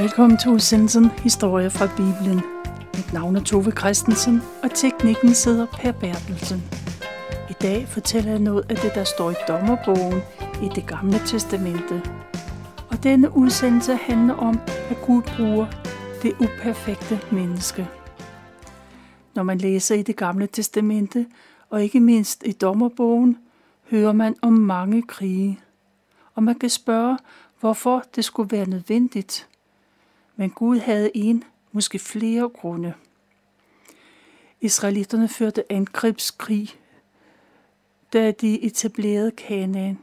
Velkommen til udsendelsen Historie fra Bibelen. Mit navn er Tove Christensen, og teknikken sidder Per Bertelsen. I dag fortæller jeg noget af det, der står i dommerbogen i det gamle testamente. Og denne udsendelse handler om, at Gud bruger det uperfekte menneske. Når man læser i det gamle testamente, og ikke mindst i dommerbogen, hører man om mange krige. Og man kan spørge, hvorfor det skulle være nødvendigt. Men Gud havde en, måske flere grunde. Israelitterne førte angrebskrig, da de etablerede Kanaan.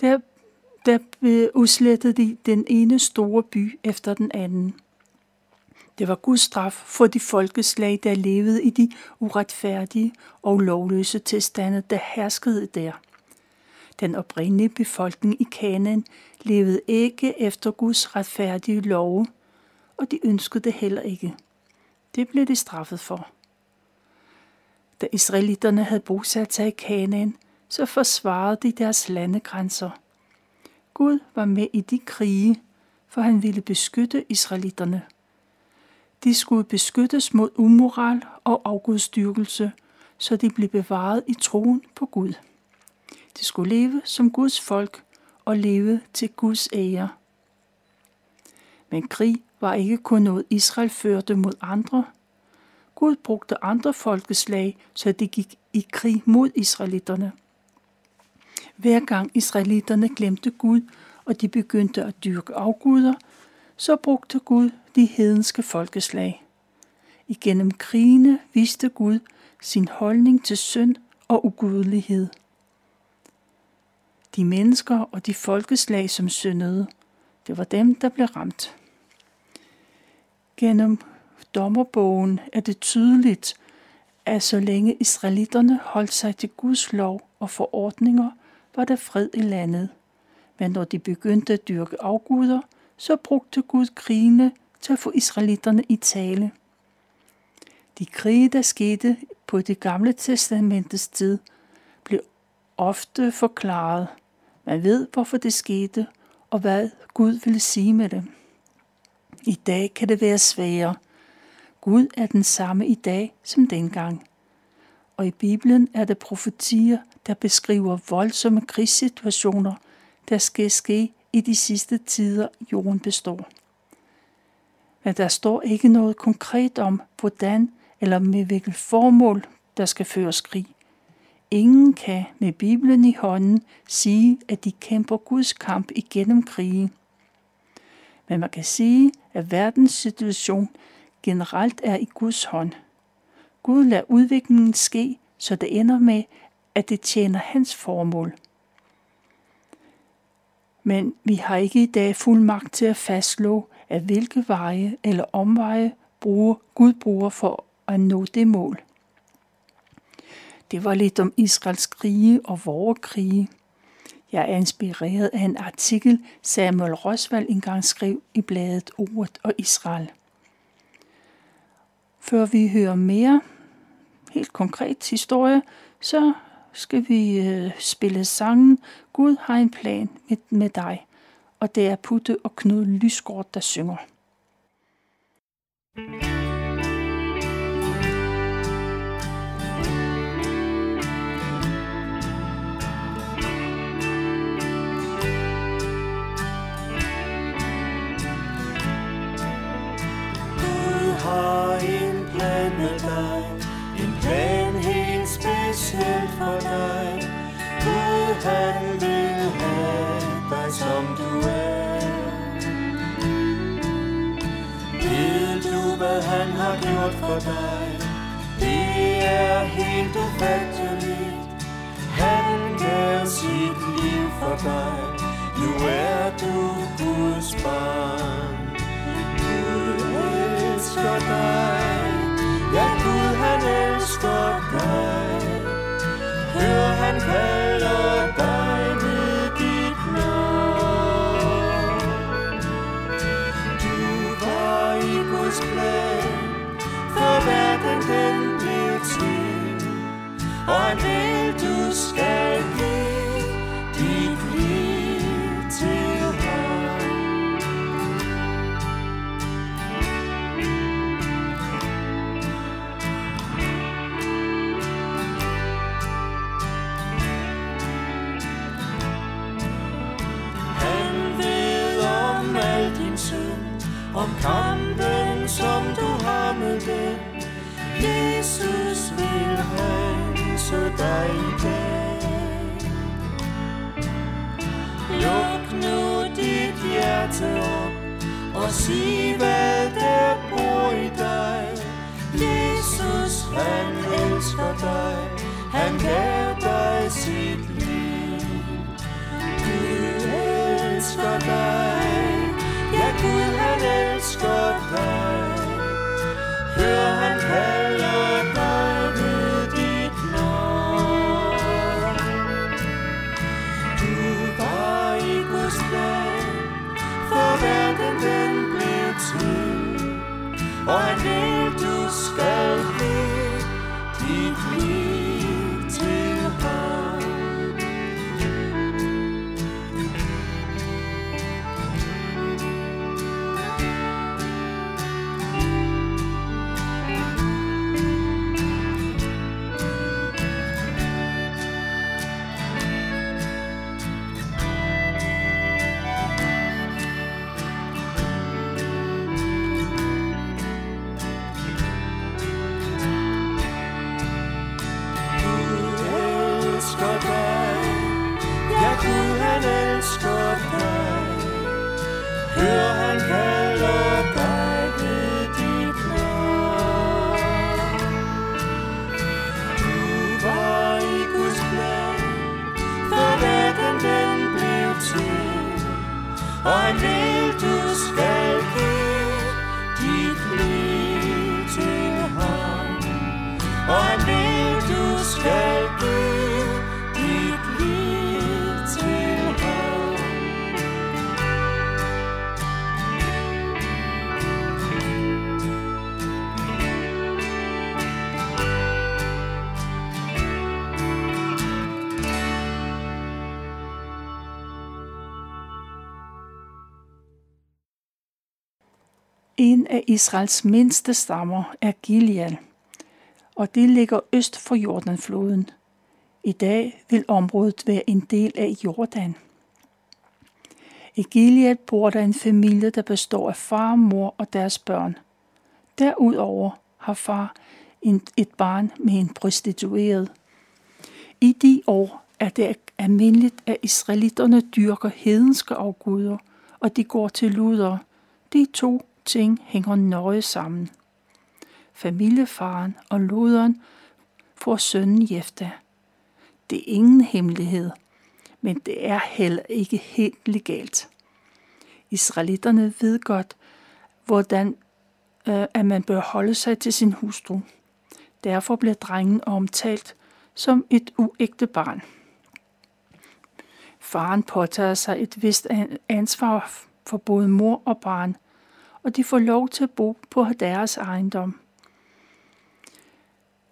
Der, der udslettede de den ene store by efter den anden. Det var Guds straf for de folkeslag, der levede i de uretfærdige og lovløse tilstande, der herskede der. Den oprindelige befolkning i Kanaan levede ikke efter Guds retfærdige love, og de ønskede det heller ikke. Det blev de straffet for. Da israelitterne havde bosat sig i Kanaan, så forsvarede de deres landegrænser. Gud var med i de krige, for han ville beskytte israelitterne. De skulle beskyttes mod umoral og afgudstyrkelse, så de blev bevaret i troen på Gud. De skulle leve som Guds folk og leve til Guds ære. Men krig var ikke kun noget Israel førte mod andre. Gud brugte andre folkeslag, så de gik i krig mod israelitterne. Hver gang israelitterne glemte Gud, og de begyndte at dyrke afguder, så brugte Gud de hedenske folkeslag. Igennem krigene viste Gud sin holdning til synd og ugudelighed. De mennesker og de folkeslag, som syndede, det var dem, der blev ramt. Gennem dommerbogen er det tydeligt, at så længe israelitterne holdt sig til Guds lov og forordninger, var der fred i landet. Men når de begyndte at dyrke afguder, så brugte Gud krigene til at få israelitterne i tale. De krige, der skete på det gamle testamentets tid, blev ofte forklaret. Man ved, hvorfor det skete, og hvad Gud ville sige med det. I dag kan det være sværere. Gud er den samme i dag som dengang. Og i Bibelen er der profetier, der beskriver voldsomme krigssituationer, der skal ske i de sidste tider, jorden består. Men der står ikke noget konkret om, hvordan eller med hvilket formål, der skal føres krig. Ingen kan med Bibelen i hånden sige, at de kæmper Guds kamp igennem krigen. Men man kan sige, at verdens situation generelt er i Guds hånd. Gud lader udviklingen ske, så det ender med, at det tjener hans formål. Men vi har ikke i dag fuld magt til at fastslå, at hvilke veje eller omveje bruger, Gud bruger for at nå det mål. Det var lidt om Israels krige og vores krige. Jeg er inspireret af en artikel, Samuel Roswald engang skrev i bladet Ordet og Israel. Før vi hører mere helt konkret historie, så skal vi øh, spille sangen Gud har en plan med, med dig, og det er Putte og Knud Lysgård, der synger. thank you har gjort for dig. Det er helt ufatteligt. Han gav sit liv for dig. Nu er du Guds barn. Gud elsker dig. Vil, du En af Israels mindste stammer er Gilead, og det ligger øst for Jordanfloden. I dag vil området være en del af Jordan. I Gilead bor der en familie, der består af far, mor og deres børn. Derudover har far et barn med en prostitueret. I de år er det almindeligt, at israelitterne dyrker hedenske afguder, og de går til luder. De to ting hænger nøje sammen. Familiefaren og luderen får sønnen Jefta. Det er ingen hemmelighed, men det er heller ikke helt legalt. Israelitterne ved godt, hvordan øh, at man bør holde sig til sin hustru. Derfor bliver drengen omtalt som et uægte barn. Faren påtager sig et vist ansvar for både mor og barn, og de får lov til at bo på deres ejendom.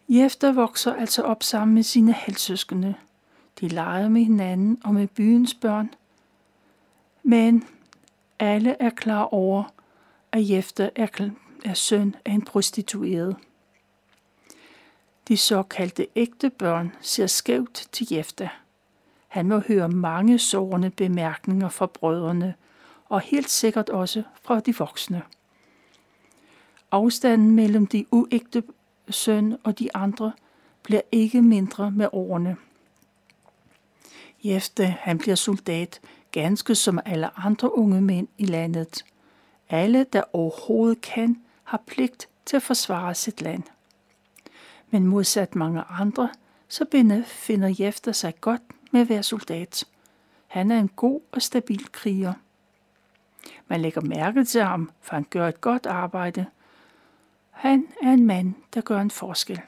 Jefter vokser altså op sammen med sine halvsøskende. De leger med hinanden og med byens børn. Men alle er klar over, at Jefter er, er søn af en prostitueret. De såkaldte ægte børn ser skævt til Jefter. Han må høre mange sårende bemærkninger fra brødrene, og helt sikkert også fra de voksne. Afstanden mellem de uægte søn og de andre bliver ikke mindre med årene. Jefte, han bliver soldat, ganske som alle andre unge mænd i landet. Alle, der overhovedet kan, har pligt til at forsvare sit land. Men modsat mange andre, så finder Jefter sig godt med at være soldat. Han er en god og stabil kriger. Man lægger mærke til ham, for han gør et godt arbejde. Han er en mand, der gør en forskel.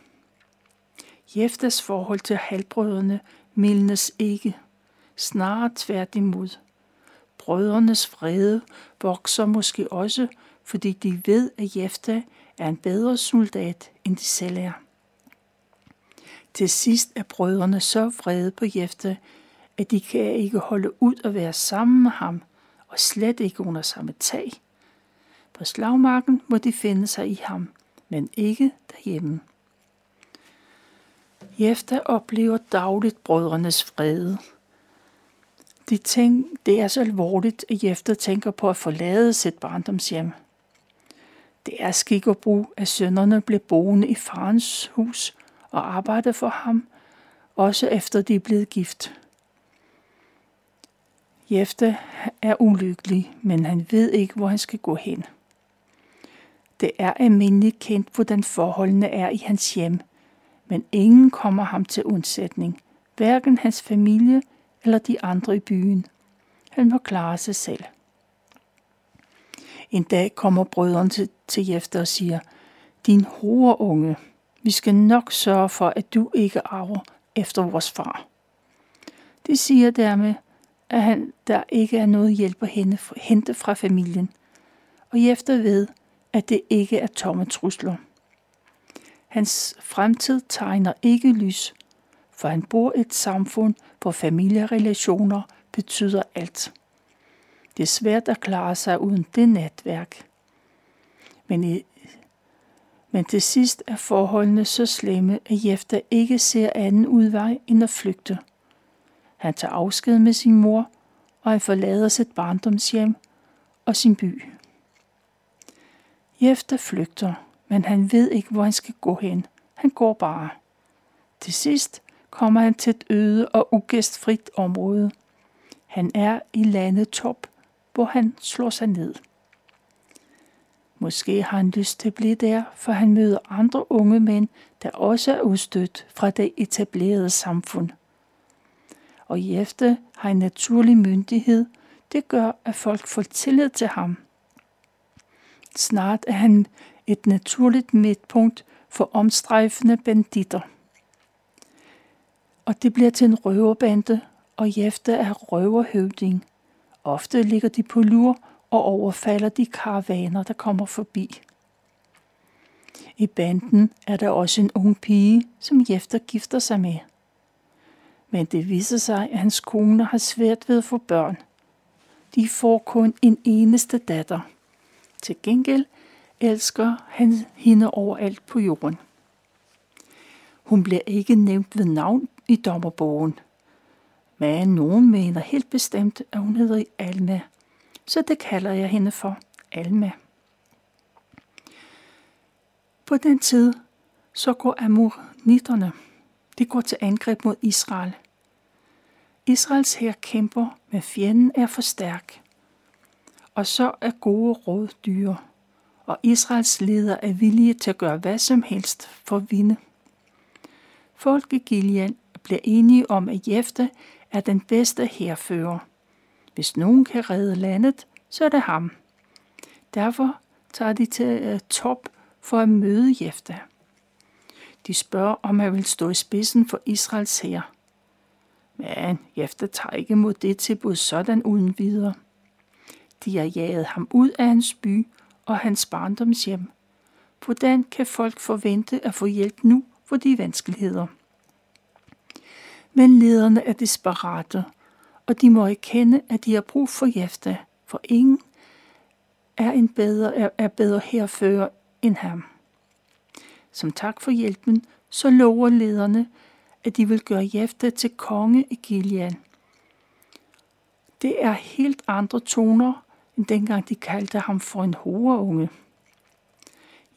Jeftas forhold til halvbrødrene mildnes ikke, snarere tværtimod. Brødrenes vrede vokser måske også, fordi de ved, at Jefta er en bedre soldat, end de selv er. Til sidst er brødrene så vrede på Jefta, at de kan ikke holde ud at være sammen med ham, og slet ikke under samme tag. På slagmarken må de finde sig i ham, men ikke derhjemme. Jefta oplever dagligt brødrenes vrede. De tænk, det er så alvorligt, at Jefta tænker på at forlade sit barndomshjem. Det er skik og brug, at sønnerne bliver boende i farens hus og arbejder for ham, også efter de er blevet gift. Jefte er ulykkelig, men han ved ikke, hvor han skal gå hen. Det er almindeligt kendt, hvordan forholdene er i hans hjem, men ingen kommer ham til undsætning, hverken hans familie eller de andre i byen. Han må klare sig selv. En dag kommer brødrene til, til Jefte og siger, din unge, vi skal nok sørge for, at du ikke arver efter vores far. Det siger dermed, at han, der ikke er noget hjælp at hente fra familien, og Jefte ved, at det ikke er tomme trusler. Hans fremtid tegner ikke lys, for han bor i et samfund, hvor familierelationer betyder alt. Det er svært at klare sig uden det netværk. Men, i, men til sidst er forholdene så slemme, at Jefta ikke ser anden udvej end at flygte. Han tager afsked med sin mor, og han forlader sit barndomshjem og sin by. Jefter flygter, men han ved ikke, hvor han skal gå hen. Han går bare. Til sidst kommer han til et øde og ugæstfrit område. Han er i landet top, hvor han slår sig ned. Måske har han lyst til at blive der, for han møder andre unge mænd, der også er udstødt fra det etablerede samfund. Og i efter har en naturlig myndighed, det gør, at folk får tillid til ham. Snart er han et naturligt midtpunkt for omstrejfende banditter. Og det bliver til en røverbande, og Jefte er røverhøvding. Ofte ligger de på lur og overfalder de karavaner, der kommer forbi. I banden er der også en ung pige, som Jefter gifter sig med. Men det viser sig, at hans kone har svært ved at få børn. De får kun en eneste datter. Til gengæld elsker han hende overalt på jorden. Hun bliver ikke nævnt ved navn i dommerbogen, men nogen mener helt bestemt, at hun hedder Alma, så det kalder jeg hende for Alma. På den tid så går amornitterne. De går til angreb mod Israel. Israels her kæmper, men fjenden er for stærk. Og så er gode råd dyre, og Israels leder er villige til at gøre hvad som helst for at vinde. Folk i Gilead bliver enige om, at Jefte er den bedste herfører. Hvis nogen kan redde landet, så er det ham. Derfor tager de til øh, top for at møde Jefte. De spørger, om han vil stå i spidsen for Israels hær. Men Jefte tager ikke mod det tilbud sådan uden videre. De har jaget ham ud af hans by og hans barndomshjem. Hvordan kan folk forvente at få hjælp nu for de vanskeligheder? Men lederne er desperate, og de må erkende, at de har brug for Jefte, for ingen er, en bedre, er, er bedre herfører end ham. Som tak for hjælpen, så lover lederne, at de vil gøre Jefte til konge i Gilead. Det er helt andre toner, end dengang de kaldte ham for en horeunge.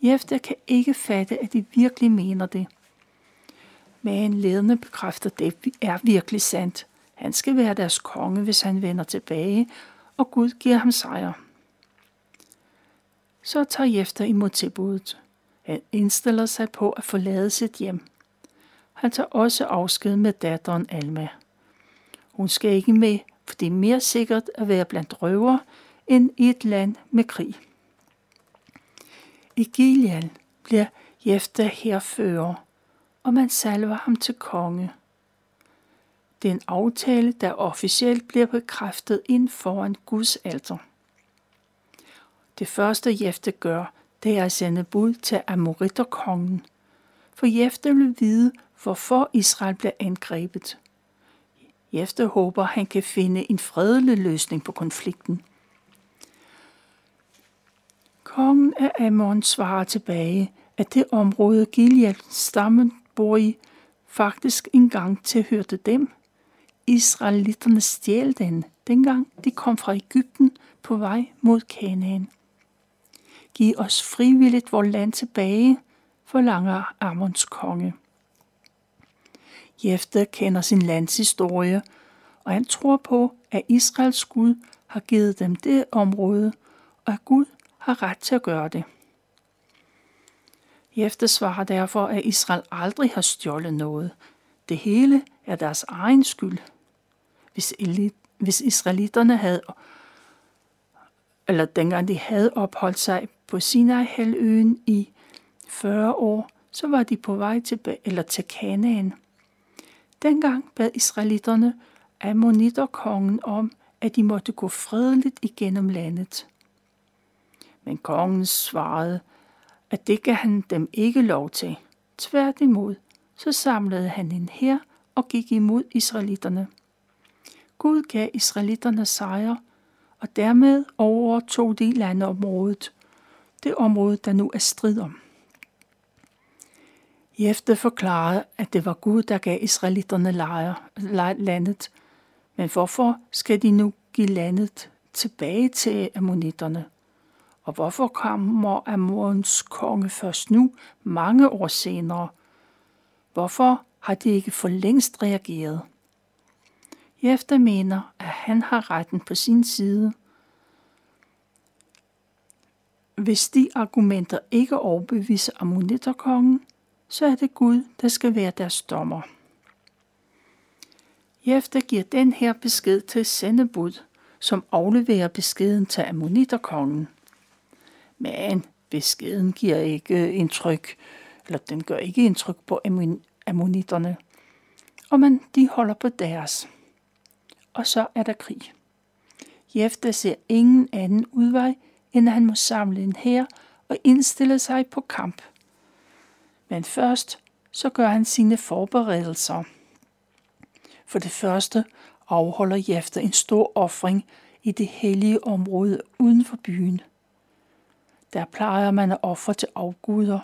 Jefte kan ikke fatte, at de virkelig mener det. Men ledende bekræfter, at det er virkelig sandt. Han skal være deres konge, hvis han vender tilbage, og Gud giver ham sejr. Så tager Jefter imod tilbuddet. Han indstiller sig på at forlade sit hjem. Han tager også afsked med datteren Alma. Hun skal ikke med, for det er mere sikkert at være blandt røver, end i et land med krig. I Gilead bliver Jefta herfører, og man salver ham til konge. Det er en aftale, der officielt bliver bekræftet ind foran Guds alter. Det første Jefte gør, det er at sende bud til Amoritterkongen, for Jefte vil vide, hvorfor Israel bliver angrebet. Jefte håber, han kan finde en fredelig løsning på konflikten. Kongen af Ammon svarer tilbage, at det område Gilead stammen bor i, faktisk engang tilhørte dem. Israelitterne stjal den, dengang de kom fra Ægypten på vej mod Kanaan. Giv os frivilligt vores land tilbage, forlanger Ammons konge. Jefte kender sin lands historie, og han tror på, at Israels Gud har givet dem det område, og at Gud har ret til at gøre det. Jefte svarer derfor, at Israel aldrig har stjålet noget. Det hele er deres egen skyld. Hvis, hvis israelitterne havde, eller dengang de havde opholdt sig på Sinai-halvøen i 40 år, så var de på vej tilbage, eller til Kanaan. Dengang bad israelitterne ammonitterkongen om, at de måtte gå fredeligt igennem landet. Men kongen svarede, at det gav han dem ikke lov til. Tværtimod, så samlede han en her og gik imod israelitterne. Gud gav israelitterne sejr, og dermed overtog de landområdet, det område, der nu er strid om. Jefte forklarede, at det var Gud, der gav israelitterne landet, men hvorfor skal de nu give landet tilbage til ammonitterne? Og hvorfor kommer Amorens konge først nu, mange år senere? Hvorfor har de ikke for længst reageret? Jefte mener, at han har retten på sin side. Hvis de argumenter ikke overbeviser ammonitterkongen, så er det Gud, der skal være deres dommer. Jefter giver den her besked til sendebud, som afleverer beskeden til ammoniterkongen. Men beskeden giver ikke indtryk, eller den gør ikke indtryk på ammonitterne. Og man, de holder på deres. Og så er der krig. Jefter ser ingen anden udvej, end at han må samle en hær og indstille sig på kamp. Men først så gør han sine forberedelser. For det første afholder Jefter en stor offring i det hellige område uden for byen. Der plejer man at ofre til afguder,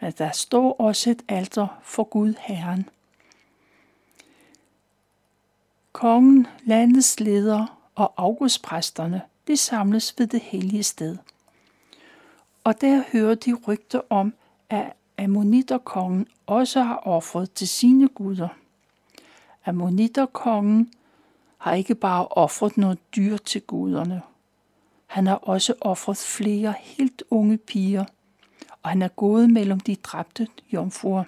men der står også et alter for Gud Herren. Kongen, landets leder og augustpræsterne, de samles ved det hellige sted. Og der hører de rygter om, at Ammoniterkongen også har offret til sine guder. Ammoniterkongen har ikke bare offret noget dyr til guderne. Han har også offret flere helt unge piger, og han er gået mellem de dræbte jomfruer.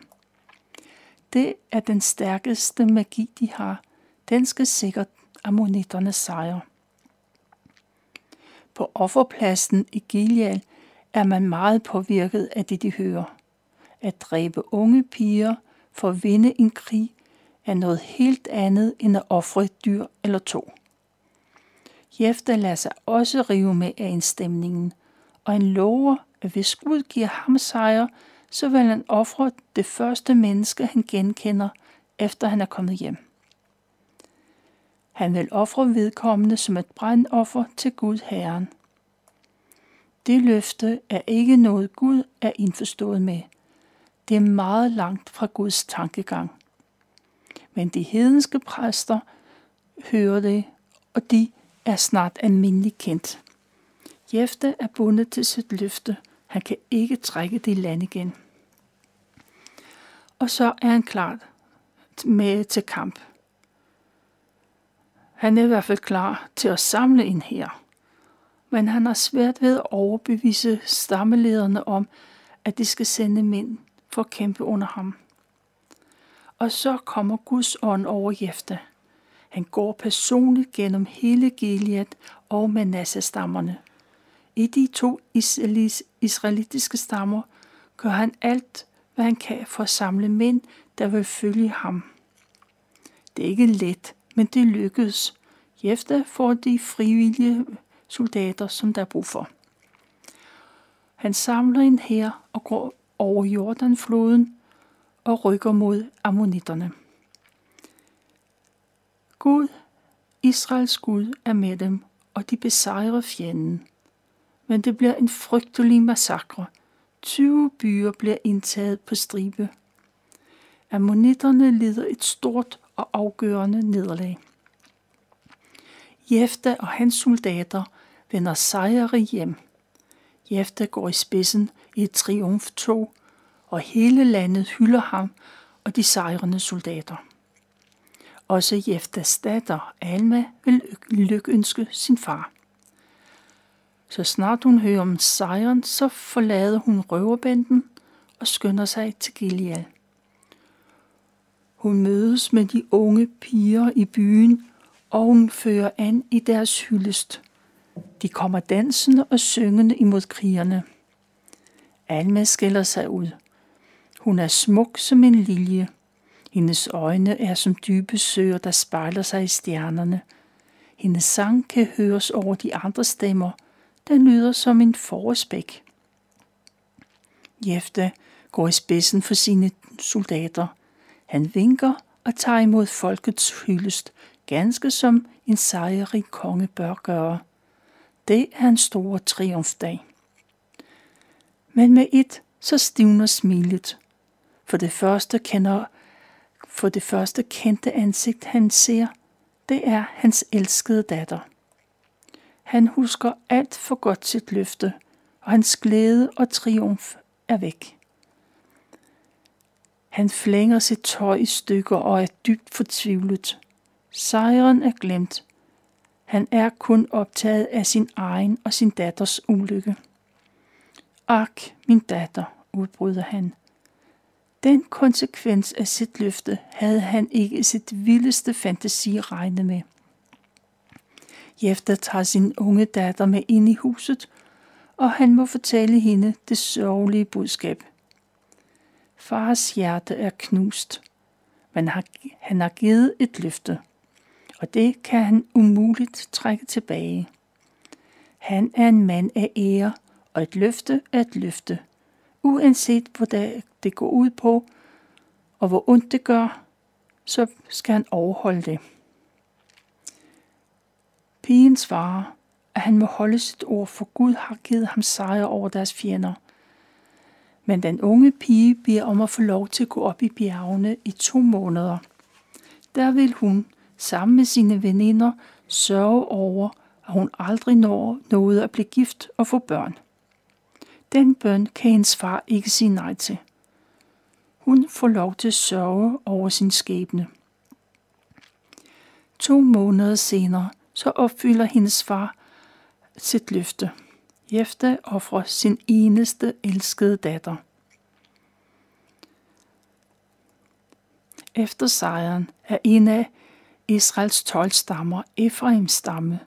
Det er den stærkeste magi, de har. Den skal sikkert ammonitterne sejre. På offerpladsen i Gilead er man meget påvirket af det, de hører. At dræbe unge piger for at vinde en krig er noget helt andet end at ofre et dyr eller to. Jefta lader sig også rive med af indstemningen, og han lover, at hvis Gud giver ham sejr, så vil han ofre det første menneske, han genkender, efter han er kommet hjem. Han vil ofre vedkommende som et brandoffer til Gud Herren. Det løfte er ikke noget Gud er indforstået med. Det er meget langt fra Guds tankegang. Men de hedenske præster hører det, og de er snart almindeligt kendt. Jefte er bundet til sit løfte. Han kan ikke trække det i land igen. Og så er han klar med til kamp. Han er i hvert fald klar til at samle en her. Men han har svært ved at overbevise stammelederne om, at de skal sende mænd for at kæmpe under ham. Og så kommer Guds ånd over Jefte. Han går personligt gennem hele Gilead og Manasse-stammerne. I de to israelitiske stammer gør han alt, hvad han kan for at samle mænd, der vil følge ham. Det er ikke let, men det lykkedes. Jefte får de frivillige soldater, som der er brug for. Han samler en her og går over Jordanfloden og rykker mod ammonitterne. Gud, Israels Gud, er med dem, og de besejrer fjenden. Men det bliver en frygtelig massakre. 20 byer bliver indtaget på stribe. Ammonitterne lider et stort og afgørende nederlag. Jefta og hans soldater vender sejre hjem. Jefta går i spidsen i et triumftog, og hele landet hylder ham og de sejrende soldater. Også Jeftas datter, Alma, vil lykønske sin far. Så snart hun hører om sejren, så forlader hun røverbanden og skynder sig til Gilead. Hun mødes med de unge piger i byen, og hun fører an i deres hyldest. De kommer dansende og syngende imod krigerne. Alma skiller sig ud. Hun er smuk som en lilje. Hendes øjne er som dybe søer, der spejler sig i stjernerne. Hendes sang kan høres over de andre stemmer. Den lyder som en forårsbæk. Jefte går i spidsen for sine soldater. Han vinker og tager imod folkets hyldest, ganske som en sejrig konge bør gøre. Det er en stor triumfdag. Men med et, så stivner smilet. For det første kender for det første kendte ansigt, han ser, det er hans elskede datter. Han husker alt for godt sit løfte, og hans glæde og triumf er væk. Han flænger sit tøj i stykker og er dybt fortvivlet. Sejren er glemt. Han er kun optaget af sin egen og sin datters ulykke. Ak, min datter, udbryder han. Den konsekvens af sit løfte havde han ikke i sit vildeste fantasi regnet med. Jefter tager sin unge datter med ind i huset, og han må fortælle hende det sørgelige budskab. Fars hjerte er knust, men han har givet et løfte, og det kan han umuligt trække tilbage. Han er en mand af ære, og et løfte er et løfte, uanset hvad det går ud på, og hvor ondt det gør, så skal han overholde det. Pigen svarer, at han må holde sit ord, for Gud har givet ham sejr over deres fjender. Men den unge pige beder om at få lov til at gå op i bjergene i to måneder. Der vil hun, sammen med sine veninder, sørge over, at hun aldrig når noget at blive gift og få børn. Den bøn kan hendes far ikke sige nej til. Hun får lov til at sørge over sin skæbne. To måneder senere, så opfylder hendes far sit løfte. Jefte offrer sin eneste elskede datter. Efter sejren er en af Israels 12 stammer, Efraims stamme.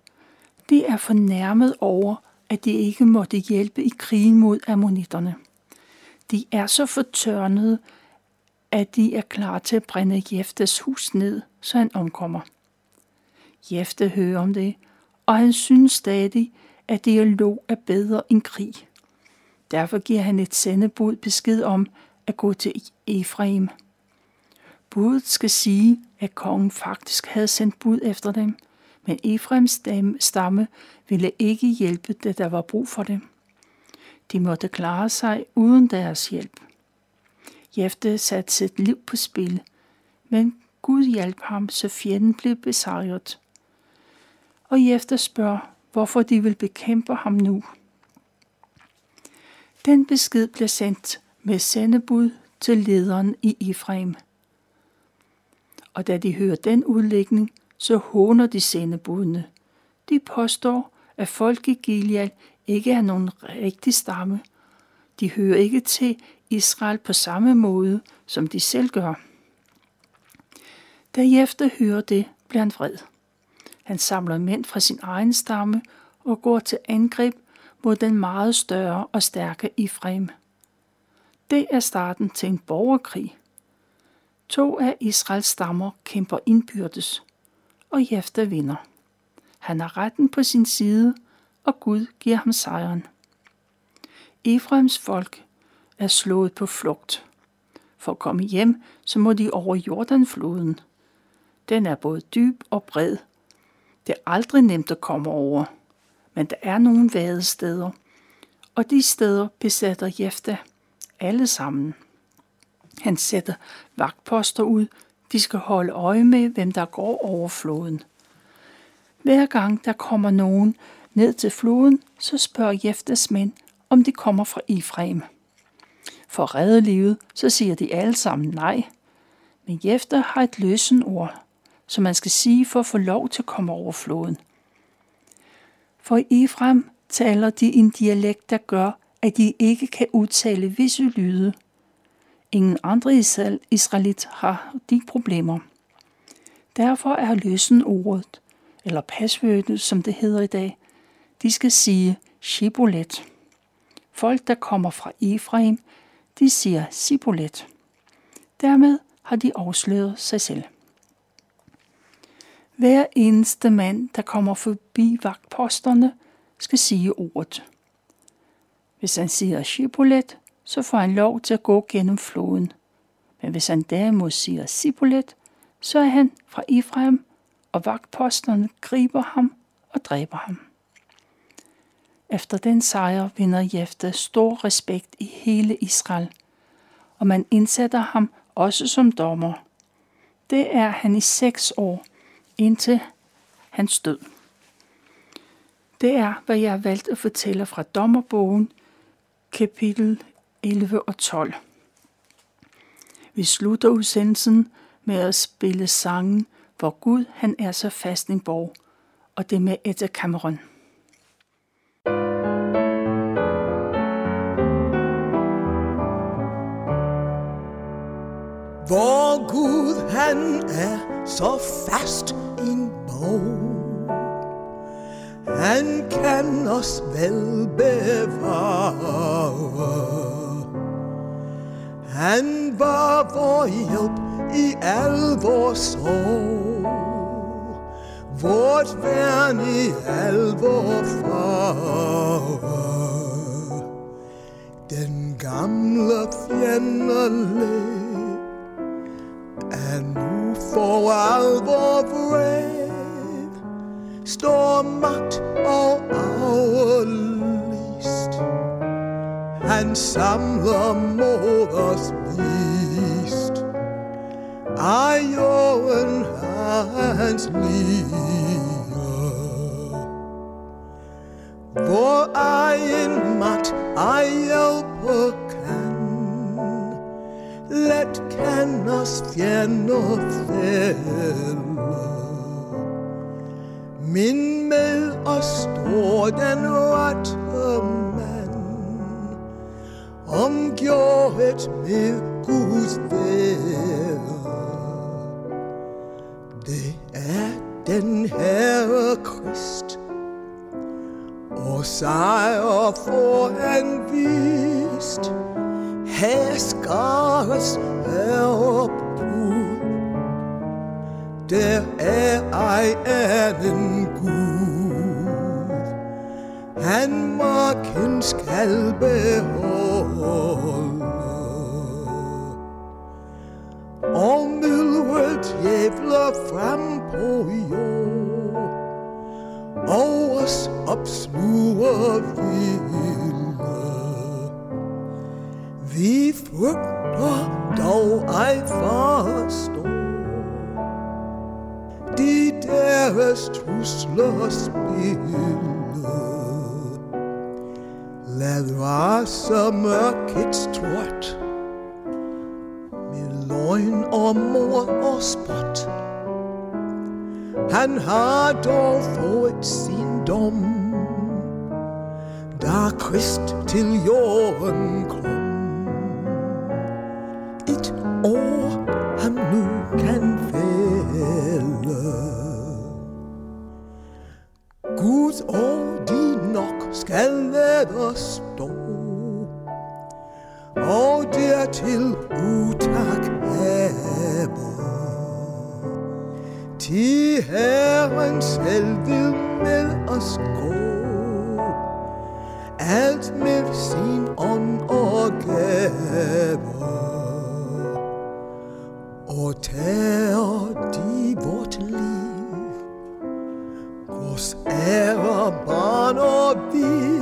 De er fornærmet over, at de ikke måtte hjælpe i krigen mod ammonitterne. De er så fortørnede, at de er klar til at brænde Jeftes hus ned, så han omkommer. Jefte hører om det, og han synes stadig, at dialog er bedre end krig. Derfor giver han et sendebud besked om at gå til Efraim. Budet skal sige, at kongen faktisk havde sendt bud efter dem, men Efrems stamme ville ikke hjælpe, da der var brug for dem. De måtte klare sig uden deres hjælp. Jefte satte sit liv på spil, men Gud hjalp ham, så fjenden blev besejret. Og Jefte spørger, hvorfor de vil bekæmpe ham nu. Den besked blev sendt med sendebud til lederen i Efraim. Og da de hører den udlægning, så håner de sendebudene. De påstår, at folk i Gilead ikke er nogen rigtig stamme. De hører ikke til Israel på samme måde, som de selv gør. Derefter hører det, bliver han vred. Han samler mænd fra sin egen stamme og går til angreb mod den meget større og stærke Ifrem. Det er starten til en borgerkrig. To af Israels stammer kæmper indbyrdes, og Jefta vinder. Han har retten på sin side, og Gud giver ham sejren. Efraims folk er slået på flugt. For at komme hjem, så må de over Jordanfloden. Den er både dyb og bred. Det er aldrig nemt at komme over, men der er nogle vadesteder, og de steder besætter Jefta alle sammen. Han sætter vagtposter ud, de skal holde øje med, hvem der går over floden. Hver gang der kommer nogen ned til floden, så spørger Jeftes mænd, om de kommer fra Ifrem. For at redde livet, så siger de alle sammen nej. Men Jefter har et løsenord, som man skal sige for at få lov til at komme over floden. For i taler de en dialekt, der gør, at de ikke kan udtale visse lyde. Ingen andre israelit har de problemer. Derfor er løsenordet, eller passwordet, som det hedder i dag, de skal sige Shibolet. Folk, der kommer fra Efraim, de siger Sibolet. Dermed har de afsløret sig selv. Hver eneste mand, der kommer forbi vagtposterne, skal sige ordet. Hvis han siger Shibolet, så får han lov til at gå gennem floden. Men hvis han derimod siger Sibolet, så er han fra Ifraim, og vagtposterne griber ham og dræber ham. Efter den sejr vinder Jefte stor respekt i hele Israel, og man indsætter ham også som dommer. Det er han i seks år, indtil hans død. Det er, hvad jeg har valgt at fortælle fra dommerbogen, kapitel 11 og 12. Vi slutter udsendelsen med at spille sangen, hvor Gud han er så fast en borg, og det med Etta Cameron. Hvor Gud han er så fast en borg Han kan os vel bevare Han var vor hjælp i al vor sorg. Vort værn i al vor farve Den gamle fjenderlæg er nu for alvor vred. Står magt Han samler mod os vist Ej jorden hans lige Hvor egen magt ej hjælper let kan os fjender fælde. Min med os står den rette mand, omgjort med Guds vælde. Det er den Herre Krist, og sejr får han vist herskares herrebud. Der er ej anden Gud, han marken skal behold. Og myldret jævler frem på jord, og os opsluger vilde. Vi frygter dog ej forstå De deres trusler spiller Lad rase mørkets trådt Med løgn og mor og spot. Han har dog fået sin dom Da Krist til jorden kom. Ord ham nu kan fælde. De nok skal lade stå, og dertil utak have. Til Herren selv vil med os gå, alt med sin ånd og gaver og tager de vort liv. Vores ære, barn og vi,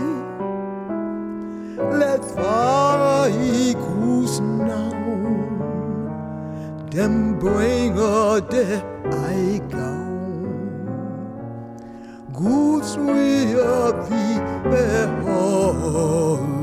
lad fare i Guds navn, dem bringer det ej gavn. Guds rige vi bærer,